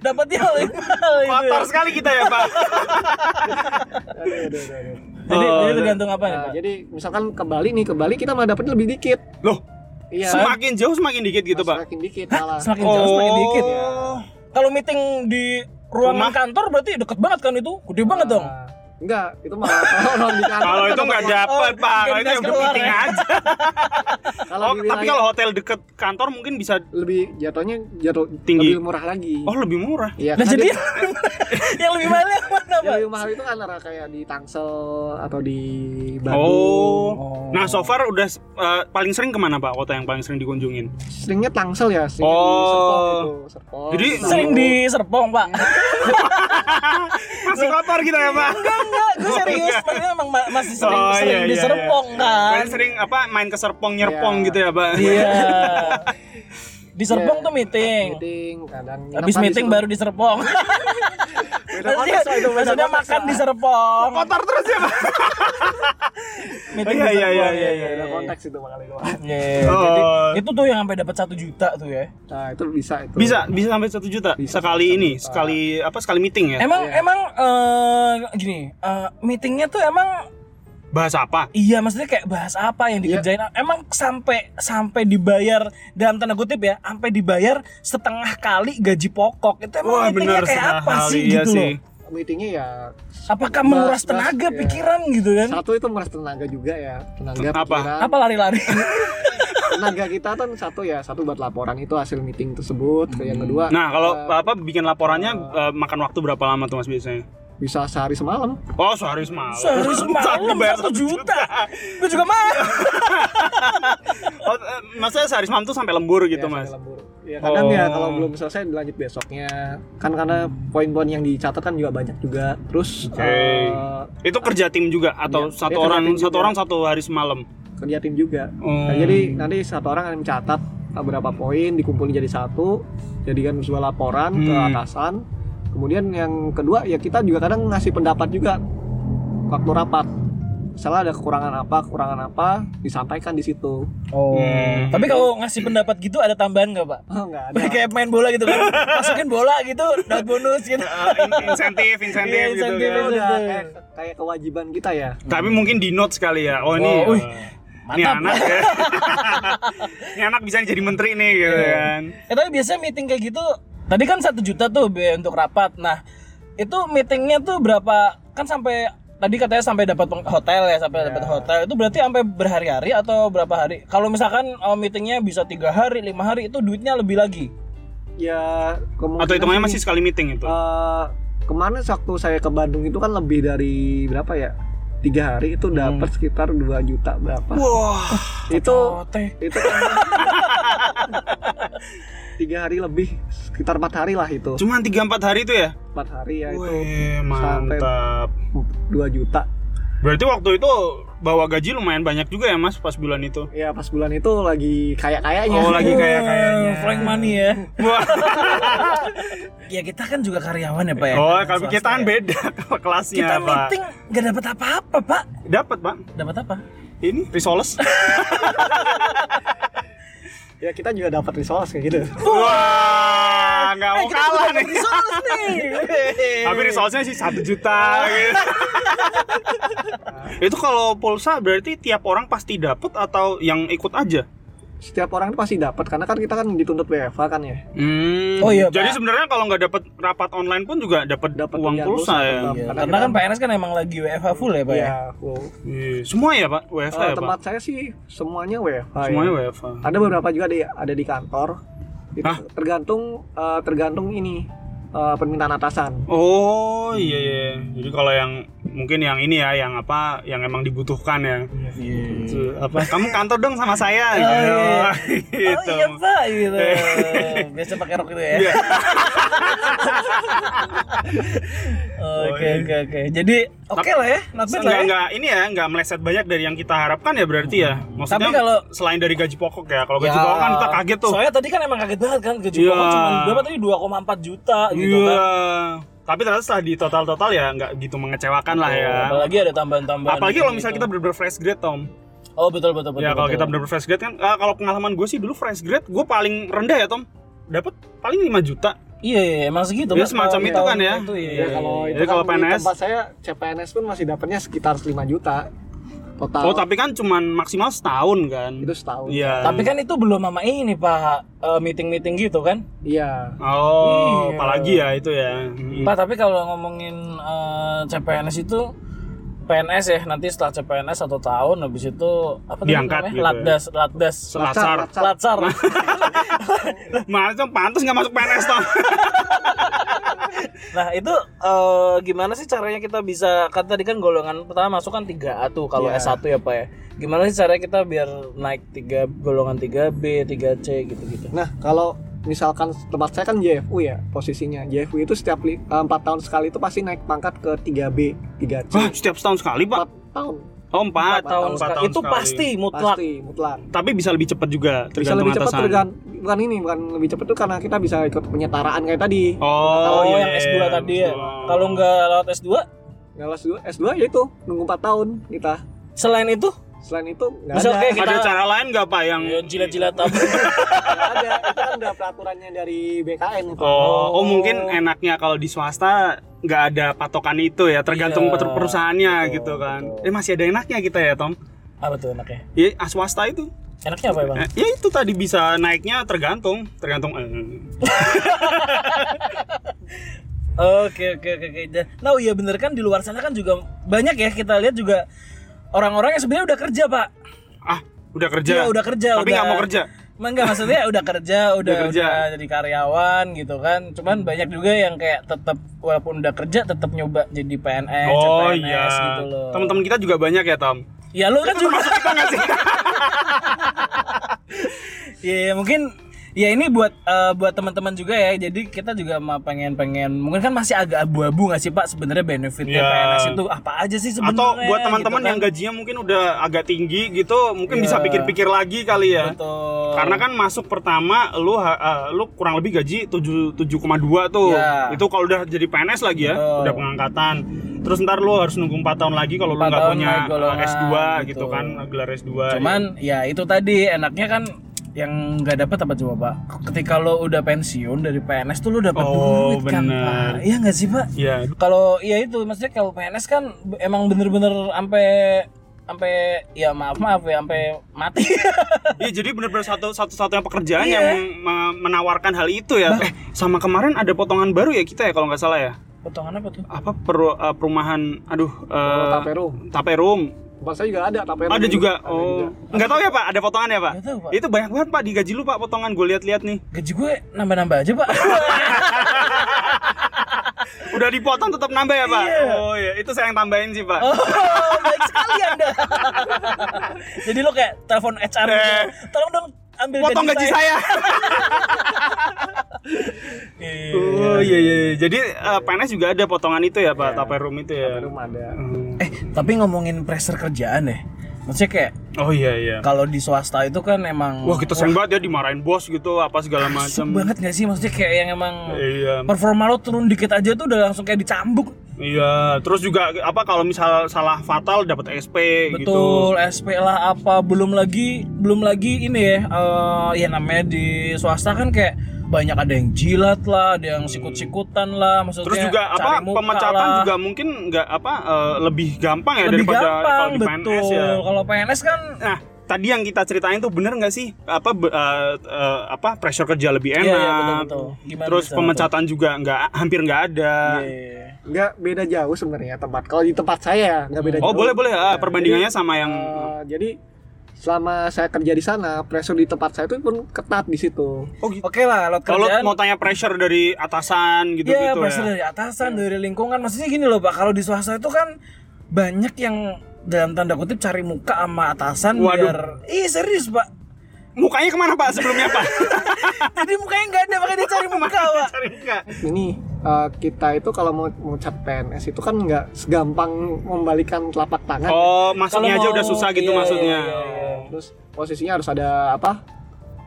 Dapatnya lebih mahal gitu. Kotor sekali kita ya, Pak. Aduh, aduh, aduh, aduh. Jadi, Oh, jadi iya. tergantung apa nih, Nah, Pak? jadi misalkan ke Bali nih ke Bali kita malah dapetnya lebih dikit Loh, iya semakin jauh semakin dikit gitu, Pak. semakin dikit malah Semakin jauh semakin dikit ya. Oh. Kalau meeting di ruangan Rumah? kantor berarti deket banget kan itu? Gede banget dong. Enggak itu malah kalau di kantor Kalau kan itu nggak dapat- Oh, Pak. Kalau itu yang meeting ya. aja. kalau Oh, tapi kalau hotel deket kantor mungkin bisa lebih jatuhnya jatuh Tinggi. lebih murah lagi Oh, lebih murah. iya Nah kan jadi yang lebih mahal yang mana, yang Pak? lebih mahal itu kan antara kayak di Tangsel atau di Bandung Oh. Nah, so far udah eh, paling sering ke mana, Pak? Kota yang paling sering dikunjungin? seringnya Tangsel ya sering Oh. di Serpong itu Serpong Jadi-. Sering di Serpong, Pak. Masih kotor kita ya, Pak. Enggak, gue serius. Maksudnya emang ma- masih sering, Oh, sering iya, di iya, Serpong kan. Paling sering apa main ke Serpong nyerpong Iya. gitu ya, Pak. Iya. Di Serpong Iya. tuh meeting. meeting kadang Habis meeting kan baru di Serpong. beda konteks lah itu beda Maksudnya konteks makan di Serpong. Kotor terus ya, Pak. Meeting Iya, di iya, Serpong. iya, ya, iya, ya, beda konteks itu makanya itu Iya, Oh. Jadi itu tuh yang sampai dapat satu juta tuh ya. nah itu bisa itu Bisa, bisa sampai satu juta Bisa sekali ini, juta. sekali apa sekali meeting ya? Emang Iya. emang eh, gini, eh, meetingnya tuh emang Bahas apa? iya maksudnya kayak bahas apa yang Iya. dikerjain? Emang sampai sampai dibayar dalam tanda kutip ya, sampai dibayar setengah kali gaji pokok. Itu emang Wah, meetingnya bener kayak apa kali, sih iya gitu sih. loh? meetingnya ya Apakah menguras tenaga, iya. pikiran gitu kan? satu itu meras tenaga juga ya tenaga Apa? pikiran Apa lari-lari? tenaga kita kan satu ya satu buat laporan itu hasil meeting tersebut yang kedua Nah, kalau eh, apa bikin laporannya eh, makan waktu berapa lama tuh Mas biasanya? Bisa sehari semalam Oh, sehari semalam. Sehari semalam Dibayar satu juta. Gue juga mau. Oh, eh, maksudnya sehari semalam tuh sampai lembur gitu, Ya, Mas. sampai lembur. ya kadang ya Oh. kalau belum selesai dilanjut besoknya kan karena poin-poin yang dicatat kan juga banyak juga terus Oke. eh, Itu kerja tim juga atau Iya, satu kerja orang satu juga. orang satu hari semalam? kerja tim juga Oh. Nah, jadi nanti satu orang yang mencatat beberapa poin dikumpulin jadi satu jadikan sebuah laporan ke Hmm. atasan kemudian yang kedua ya kita juga kadang ngasih pendapat juga waktu rapat misalnya ada kekurangan apa kekurangan apa disampaikan di situ Oh. Hmm. Tapi kalau ngasih pendapat gitu ada tambahan nggak pak? oh nggak ada Kayak main bola gitu kan, masukin bola gitu, dapat bonus gitu. In- insentif, insentif Iya, gitu insentif, kan. Itu udah Betul. kayak, kayak kewajiban kita ya Tapi mungkin di note sekali ya. Oh, ini Oh, eh, ini mantap. anak ya. ini anak bisa jadi menteri nih gitu Iya. kan. Eh, tapi biasanya meeting kayak gitu, tadi kan satu juta tuh biaya untuk rapat. Nah, itu meetingnya tuh berapa? Kan sampai tadi katanya sampai dapat hotel ya, sampai dapat hotel. Itu berarti sampai berhari-hari atau berapa hari? Kalau misalkan uh, meetingnya bisa tiga hari, lima hari, itu duitnya lebih lagi. ya kemungkinan Atau hitungannya sih, masih sekali meeting itu. eh, kemarin waktu saya ke Bandung itu kan lebih dari berapa ya tiga hari itu dapat sekitar 2 juta berapa Wah, itu Oh, teh. itu kan tiga hari lebih sekitar empat hari lah itu cuman 3 4 hari itu ya? empat hari ya itu Wih, mantap. 2 juta Berarti waktu itu bawa gaji lumayan banyak juga ya Mas pas bulan itu. ya pas bulan itu lagi kayak kayaknya Oh, lagi kayak kayaknya. Frank money ya. Wah. ya kita kan juga karyawan ya pak ya. Oh, kalau kita kan ya. beda kelasnya, Kita Pak. meeting gak dapat apa-apa pak. Dapat, Pak. Dapat apa? Ini risoles. ya kita juga dapat resource kayak gitu Wah, nggak mau Eh, kalah nih. resource nih. Tapi risolesnya sih satu juta. gitu. itu kalau pulsa berarti tiap orang pasti dapat atau yang ikut aja? Setiap orang itu pasti dapat karena kan kita kan dituntut WFA kan ya Hmm. Oh iya, Jadi sebenarnya kalau nggak dapat rapat online pun juga dapat Dapat uang pulsa pulsa, ya. Iya, Karena karena kita- kan PNS kan emang lagi WFH full ya pak ya. ya wow. Iya. Semua ya pak, WFH Eh, ya tempat pak. saya sih semuanya WFA Semuanya ya. WFH. ada beberapa juga di, ada di kantor itu Hah? tergantung eh, tergantung ini eh, permintaan atasan Oh iya iya. Jadi kalau yang mungkin yang ini ya, yang apa, yang emang dibutuhkan ya. Itu, apa? Kamu kantor dong sama saya. Oh, iya. Oh, Oh gitu. iya pak gitu. Biasa pakai rok gitu ya. Iya. Oke oke oke. Jadi oke lah ya, not bad lah ya. enggak, ini ya, enggak meleset banyak dari yang kita harapkan ya berarti ya. Maksudnya Tapi kalau- selain dari gaji pokok ya, kalau gaji Ya, pokok kan kita kaget tuh. Soalnya tadi kan emang kaget banget kan gaji Iya. pokok cuma berapa tadi 2,4 juta gitu Iya. kan. Tapi ternyata setelah di total-total ya nggak gitu mengecewakan lah ya. Apalagi ada tambahan-tambahan. Apalagi kalau gitu. misalnya kita bener-bener fresh grade, Tom. Oh betul betul betul. ya kalau betul. kita bener-bener fresh grade kan, ah, kalau pengalaman gue sih dulu fresh grade, gue paling rendah ya, Tom. Dapat paling 5 juta. Iya, iya, emang segitu. Ya, semacam Tahun- itu kan ya. itu, iya, Ya, iya, kalau iya. itu Jadi kalau kan di PNS tempat saya CPNS pun masih dapatnya sekitar 5 juta total Oh, tapi kan cuman maksimal setahun kan. itu setahun Iya. Tapi kan itu belum sama ini Pak, eh, meeting-meeting gitu kan? iya Oh, Iya. apalagi ya itu ya. Hmm. Pak, tapi kalau ngomongin eh, CPNS itu PNS ya nanti setelah CPNS satu tahun habis itu apa Diangkat namanya? gitu ya. Latdas, latdas, Selatsar. Latsar. latsar. Mana tuh pantas nggak masuk PNS, Tom? nah itu eh, gimana sih caranya kita bisa kan tadi kan golongan pertama masuk kan 3A tuh kalau Iya. S1 ya Pak ya. Gimana sih caranya kita biar naik 3 golongan 3B, 3C gitu-gitu. nah kalau misalkan tempat saya kan JFU ya posisinya JFU itu setiap li- eh, empat tahun sekali itu pasti naik pangkat ke 3B 3C Wah, setiap setahun sekali, Pak. 4 tahun Oh, empat, Empat tahun Empat tahun Itu sekali. pasti mutlak. pasti mutlak Tapi bisa lebih cepat juga, bisa tergantung lebih cepat atasan. tergan bukan ini bukan lebih cepat tuh karena kita bisa ikut penyetaraan kayak tadi Oh, Oh, iya, yang S2 iya. tadi ya. Kalau nggak lewat S2, kalau S2 S2 ya itu nunggu 4 tahun kita selain itu selain itu nggak ada kayak kita- ada cara lain nggak Pak yang ya, jilat-jilat apa? Nggak ada itu kan udah peraturannya dari BKN itu Oh, oh mungkin enaknya kalau di swasta nggak ada patokan itu ya, tergantung Iya. per- perusahaannya Betul, gitu kan. betul. Eh masih ada enaknya kita ya, Tom. Apa tuh enaknya? Ya, ah, swasta itu. Enaknya apa ya bang? Eh, ya itu tadi bisa naiknya tergantung, tergantung eh, Oke oke oke oke. Nah oh iya bener kan di luar sana kan juga banyak ya kita lihat juga orang-orang yang sebenarnya udah kerja pak. ah, udah kerja. Iya udah kerja. Tapi udah- nggak mau kerja. Enggak maksudnya udah kerja, udah, kerja. udah jadi karyawan gitu kan. Cuman banyak juga yang kayak tetap walaupun udah kerja tetap nyoba jadi PNS, oh CPNS iya. gitu loh. Teman-teman kita juga banyak ya, Tom. Ya lu kan juga Masuk kita nggak sih? ya, ya, mungkin ya ini buat eh, buat teman-teman juga ya. Jadi kita juga mau pengen-pengen mungkin kan masih agak abu-abu nggak sih Pak sebenarnya benefitnya Ya. PNS itu apa aja sih sebenarnya? Atau buat teman-teman gitu kan. yang gajinya mungkin udah agak tinggi gitu, mungkin Iya. bisa pikir-pikir lagi kali ya. Betul. Karena kan masuk pertama lu eh, lu kurang lebih gaji 7 7,2 tuh. Iya. Itu kalau udah jadi PNS lagi ya, Betul. udah pengangkatan. Terus ntar lu harus nunggu 4 tahun lagi kalau lu nggak punya golongan, eh, S2 gitu. gitu kan, gelar S2. Cuman ya itu tadi enaknya kan yang nggak dapat apa coba pak? Ketika lo udah pensiun dari PNS tuh lo dapat Oh, duit kan bener. pak? Iya nggak sih pak? ya Kalau iya itu maksudnya kalau PNS kan emang bener-bener sampai sampai ya maaf maaf ya sampai mati. Iya jadi benar-benar satu satu satunya pekerjaan Iya. yang me- menawarkan hal itu ya. Sama kemarin ada potongan baru ya kita ya kalau nggak salah ya. Potongan apa tuh? Apa per- eh, perumahan aduh eh, Taperum. Taperum. Tempat saya juga ada Taperum. Ada juga. Ada Oh. juga. Nggak tahu ya Pak, ada potongan ya Pak? Tahu, Pak. Itu banyak banget Pak di gaji lu Pak potongan gue lihat-lihat nih. Gaji gue nambah-nambah aja pak. Udah dipotong tetap nambah ya Pak? Iya. Oh iya, itu saya yang tambahin sih Pak. Oh, baik sekali anda. Jadi lo kayak telepon HR gitu. Eh. Tolong dong ambil Potong gaji saya. Iya. Oh iya iya. iya. Jadi eh, PNS juga ada potongan itu ya Pak, Iya. Taperum itu ya. Taperum ada. Hmm. Eh, tapi ngomongin pressure kerjaan deh. Maksudnya kayak Oh iya iya. kalau di swasta itu kan emang Wah kita sering banget ya dimarahin bos gitu apa segala macam. banget gak sih? Maksudnya kayak yang emang Iya. performa lo turun dikit aja tuh udah langsung kayak dicambuk. Iya, terus juga apa kalau misal salah fatal dapat SP gitu. Betul, SP lah apa, belum lagi belum lagi ini ya, eh, ya namanya di swasta kan kayak banyak ada yang jilat lah, ada yang sikut-sikutan lah, maksudnya Terus juga cari apa muka pemecatan lah. juga mungkin nggak apa eh, lebih gampang ya lebih daripada gampang kalau di betul. PNS ya. Kalau PNS kan Nah, tadi yang kita ceritain tuh bener nggak sih apa eh, eh, apa pressure kerja lebih enak. Iya, iya. Gimana Terus bisa pemecatan juga nggak hampir nggak ada. Iya. Nggak beda jauh sebenarnya tempat. Kalau di tempat saya nggak beda Oh jauh. boleh boleh ah, Nah, perbandingannya sama yang Eh, jadi selama saya kerja di sana, pressure di tempat saya itu pun ketat di situ. oh gitu. Oke lah, lot Kalau kerjaan. mau tanya pressure dari atasan gitu Iya, gitu pressure ya. dari atasan, dari lingkungan. Maksudnya gini loh, Pak. Kalau di swasta itu kan banyak yang dalam tanda kutip cari muka sama atasan Waduh. biar Ih, serius, Pak. Mukanya ke mana Pak sebelumnya Pak? Jadi mukanya nggak ada, makanya dia cari muka, Pak. Cari muka. Ini eh, kita itu kalau mau mau cat PNS itu kan nggak segampang membalikan telapak tangan. Oh, masuknya Kalau aja mau- udah susah gitu iya, maksudnya. iya, iya. Terus posisinya harus ada apa?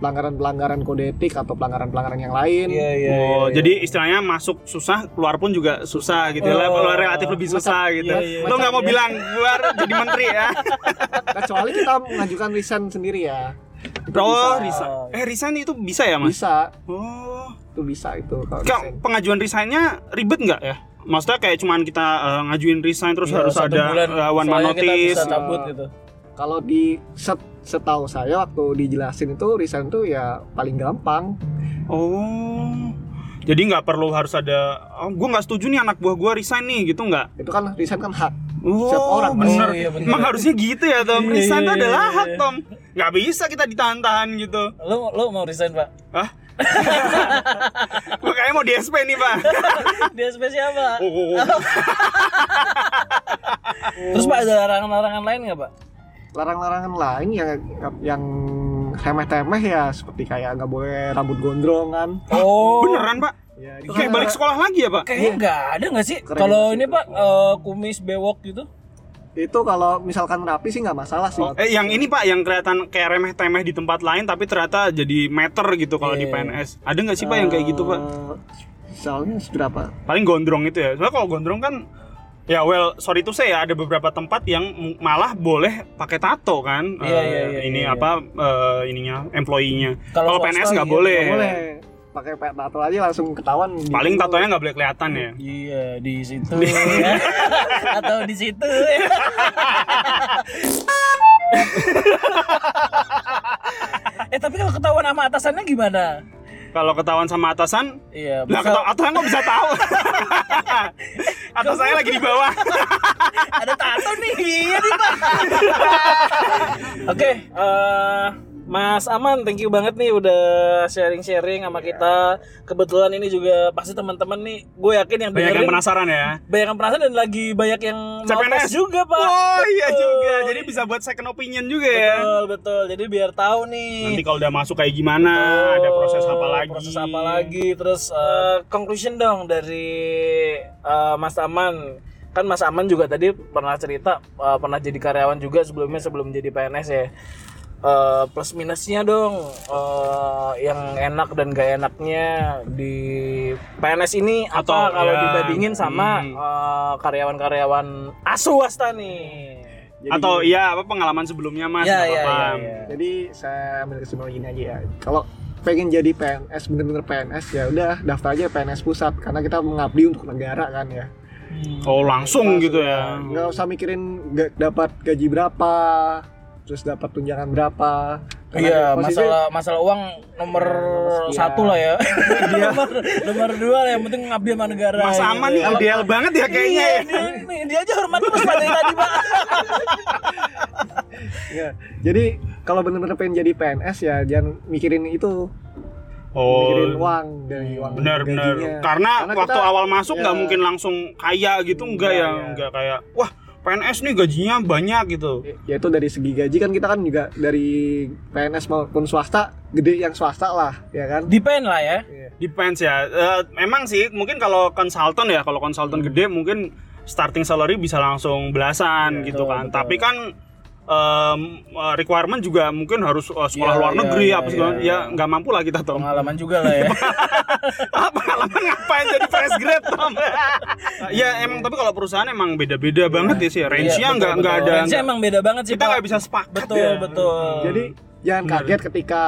pelanggaran-pelanggaran kode etik atau pelanggaran-pelanggaran yang lain. Iya, iya. Oh, iya. jadi istilahnya masuk susah, keluar pun juga susah gitu ya. Oh. Keluar relatif lebih susah gitu. iya, iya. Lo nggak mau bilang keluar jadi menteri ya? Kecuali kita mengajukan resign sendiri ya. Itu Oh, bisa. resign. Eh, resign itu bisa ya, Mas? Bisa, Oh. itu bisa itu kalau Kak, pengajuan resignnya ribet nggak ya? Maksudnya kayak cuman kita eh, ngajuin resign terus Iya, harus ada bulan eh, one man soalnya kita notice. bisa cabut gitu. Kalau di set, setahu saya waktu dijelasin itu resign itu ya paling gampang. Oh. Jadi nggak perlu harus ada, oh, gue nggak setuju nih anak buah gue resign nih gitu nggak? Itu kan resign kan hak. Oh, Setiap orang, bener. Oh, iya, bener. Emang harusnya gitu ya Tom. Iya, Resign itu iya, adalah hak iya. Tom. Nggak bisa kita ditahan-tahan gitu. Lo lo mau resign, Pak? Hah? gue kayaknya mau di SP nih pak. Di SP siapa? Oh, oh, oh. Terus Pak ada larangan-larangan lain nggak, Pak? Larang-larangan lain yang yang remeh-temeh ya seperti kayak nggak boleh rambut gondrongan. Oh, Beneran pak? Ya, Kayak balik sekolah lagi ya pak? Kayaknya nggak ada nggak sih? Kalau ini. Pak eh, kumis bewok gitu? itu kalau misalkan rapi sih nggak masalah sih. Eh yang ini pak yang kelihatan kayak remeh temeh di tempat lain tapi ternyata jadi meter gitu kalau di Iya. PNS. Ada nggak sih pak yang kayak gitu pak? Eh, Misalnya seberapa? Paling gondrong itu ya. Soalnya kalau gondrong kan ya well sorry itu saya ada beberapa tempat yang malah boleh pakai tato kan. Iya, Eh, iya, iya, ini iya. apa eh, ininya employee-nya. Kalau PNS nggak iya, boleh. Nggak boleh. Pakai pakai tato aja langsung ketahuan. di- Paling tatonya nggak boleh kelihatan ya. Iya di situ ya. atau di situ. ya. eh tapi kalau ketahuan sama atasannya gimana? Kalau ketahuan sama atasan, Iya. lah ketahuan atasan kok bisa tahu? Atasannya lagi di bawah. ada tato nih iya nih pak oke eh, Mas Aman, thank you banget nih udah sharing-sharing sama kita. Kebetulan ini juga pasti teman-teman nih, gue yakin yang Banyak yang penasaran ya. banyak yang penasaran dan lagi banyak yang mau CPNS tes juga pak. Oh iya Betul. juga. Jadi bisa buat second opinion juga ya. Betul betul. Jadi biar tahu nih. Nanti kalau udah masuk kayak gimana, ada proses apa lagi? Proses apa lagi? Terus eh, conclusion dong dari eh, Mas Aman. Kan Mas Aman juga tadi pernah cerita eh, pernah jadi karyawan juga sebelumnya sebelum jadi PNS ya. Eh, plus minusnya dong eh, yang enak dan gak enaknya di PNS ini apa Atau, kalau ya, dibandingin sama hmm. eh, karyawan-karyawan swasta nih. Jadi- Atau iya apa pengalaman sebelumnya Mas? Ya, ya, ya, ya. Jadi saya ambil kesimpulan gini aja ya. Kalau pengen jadi PNS bener-bener PNS ya udah daftar aja PNS pusat karena kita mengabdi untuk negara kan ya. Oh langsung gitu ya. Nggak usah mikirin nggak dapat gaji berapa, terus dapat tunjangan berapa. Karena Iya, posisi- masalah masalah uang nomor sekian. satu lah ya. nomor, nomor dua lah, yang penting ngabdi sama negara. Mas gitu Aman ya. nih ideal banget ya kayaknya Iya, ya. dia, dia aja hormat terus pada yang tadi pak. ya. Jadi kalau bener-bener pengen jadi PNS ya jangan mikirin itu, Oh. mikirin uang dari uang Benar benar. gajinya. Karena, Karena waktu kita- awal masuk nggak ya. mungkin langsung kaya gitu enggak Enggak, ya, ya. enggak kayak wah PNS nih gajinya banyak gitu. ya itu dari segi gaji kan kita kan juga dari PNS maupun swasta gede yang swasta lah ya kan Depend lah ya. Depends ya. Eh, memang sih mungkin kalau konsultan ya, kalau konsultan gede mungkin starting salary bisa langsung belasan gitu betul, kan. betul. Tapi kan eh, requirement juga mungkin harus eh, sekolah Iya, luar iya, negeri iya, apa segala iya. ya nggak mampu lah kita tuh. Pengalaman juga lah ya. Ah, pengalaman ngapain jadi fresh grade Tom? ya emang tapi kalau perusahaan emang beda-beda banget ya sih. Range-nya Iya, nggak nggak ada. Range-nya emang beda banget sih kita nggak bisa sepakat Betul ya. betul. jadi jangan kaget ketika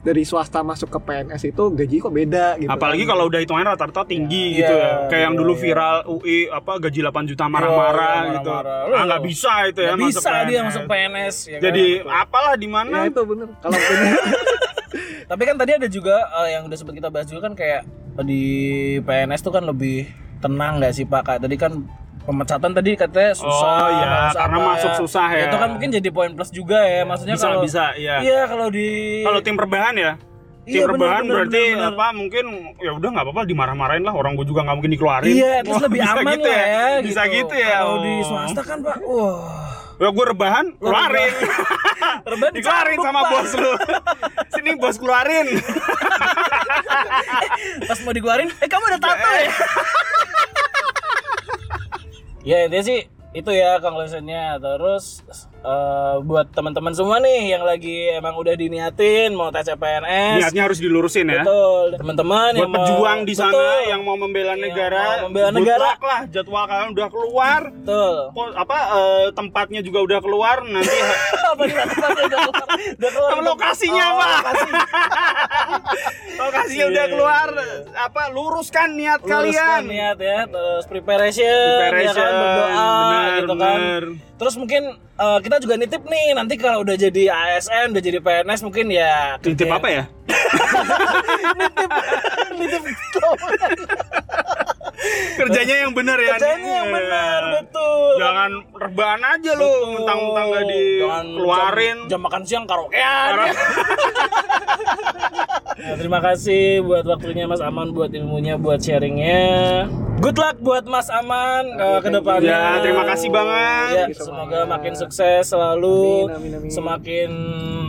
dari swasta masuk ke PNS itu gaji kok beda gitu Apalagi kan. kalau udah hitungannya rata-rata tinggi Iya, gitu ya. iya, Kayak yang iya, dulu iya. viral UI apa gaji 8 juta Iya, marah-marah iya, gitu. marah-marah. Ah nggak bisa itu ya Nggak masuk bisa dia PNS. masuk PNS. ya kan? Jadi apalah di ya mana? itu bener kalau bener Tapi kan tadi ada juga eh, yang udah sempat kita bahas juga kan kayak di PNS tuh kan lebih tenang nggak sih Pak? Kayak tadi kan pemecatan tadi katanya susah. Oh, iya, karena apa masuk susah ya. Itu kan mungkin jadi poin plus juga ya. Maksudnya bisa kalau bisa ya. Iya kalau di Kalau tim perbahan ya. Tim Iya, perbahan benar, berarti benar, benar. apa mungkin ya udah nggak apa-apa dimarah-marahin lah orang gue juga nggak mungkin dikeluarin. Iya, terus lebih bisa aman gitu lah ya. Bisa gitu, ya. Kalau di Oh. swasta kan Pak, wah. Ya gue rebahan, keluarin. Rebahan Dikeluarin sama Pak. bos lu. Sini bos keluarin. Pas mau dikeluarin, eh kamu ada tato ya? Ya intinya sih itu ya conclusionnya terus eh, buat teman-teman semua nih yang lagi emang udah diniatin mau tes CPNS Niatnya harus dilurusin ya. betul teman-teman yang mau pejuang di sana betul, yang mau membela Yang negara, mau membela negara. lah jadwal kalian udah keluar. betul apa eh, tempatnya juga udah keluar nanti apa tempatnya udah keluar udah keluar lokasinya, Oh, Pak. lokasi. lokasinya Iya, udah iya, keluar iya. apa luruskan niat Luruskan kalian niat ya terus preparation, Preparation, ya kan berdoa benar, gitu kan. terus mungkin eh, kita juga nitip nih nanti kalau udah jadi ASN udah jadi PNS mungkin ya titip apa ya? Nitip kerjanya yang benar ya kerjanya yang Iya. benar betul jangan rebahan aja lu mentang-mentang gak Jangan dikeluarin jam, jam makan siang karaokean Nah, terima kasih buat waktunya Mas Aman, buat ilmunya, buat sharingnya. Good luck buat Mas Aman uh, ke depannya. Ya, terima kasih banget. Ya, semoga makin sukses selalu, Amin, amin, amin. semakin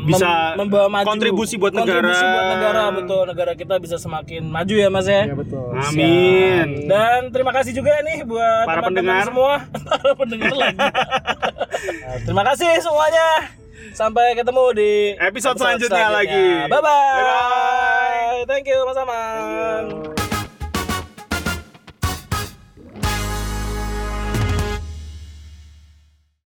Bisa membawa maju. kontribusi buat Kontribusi negara. buat negara, betul. Negara kita bisa semakin maju ya, Mas ya. ya betul amin Dan terima kasih juga nih buat Para teman-teman pendengar. semua, para pendengar lagi. Nah, terima kasih semuanya. Sampai ketemu di Episode selanjutnya lagi. Bye bye. Bye-bye. Thank you Mas Aman.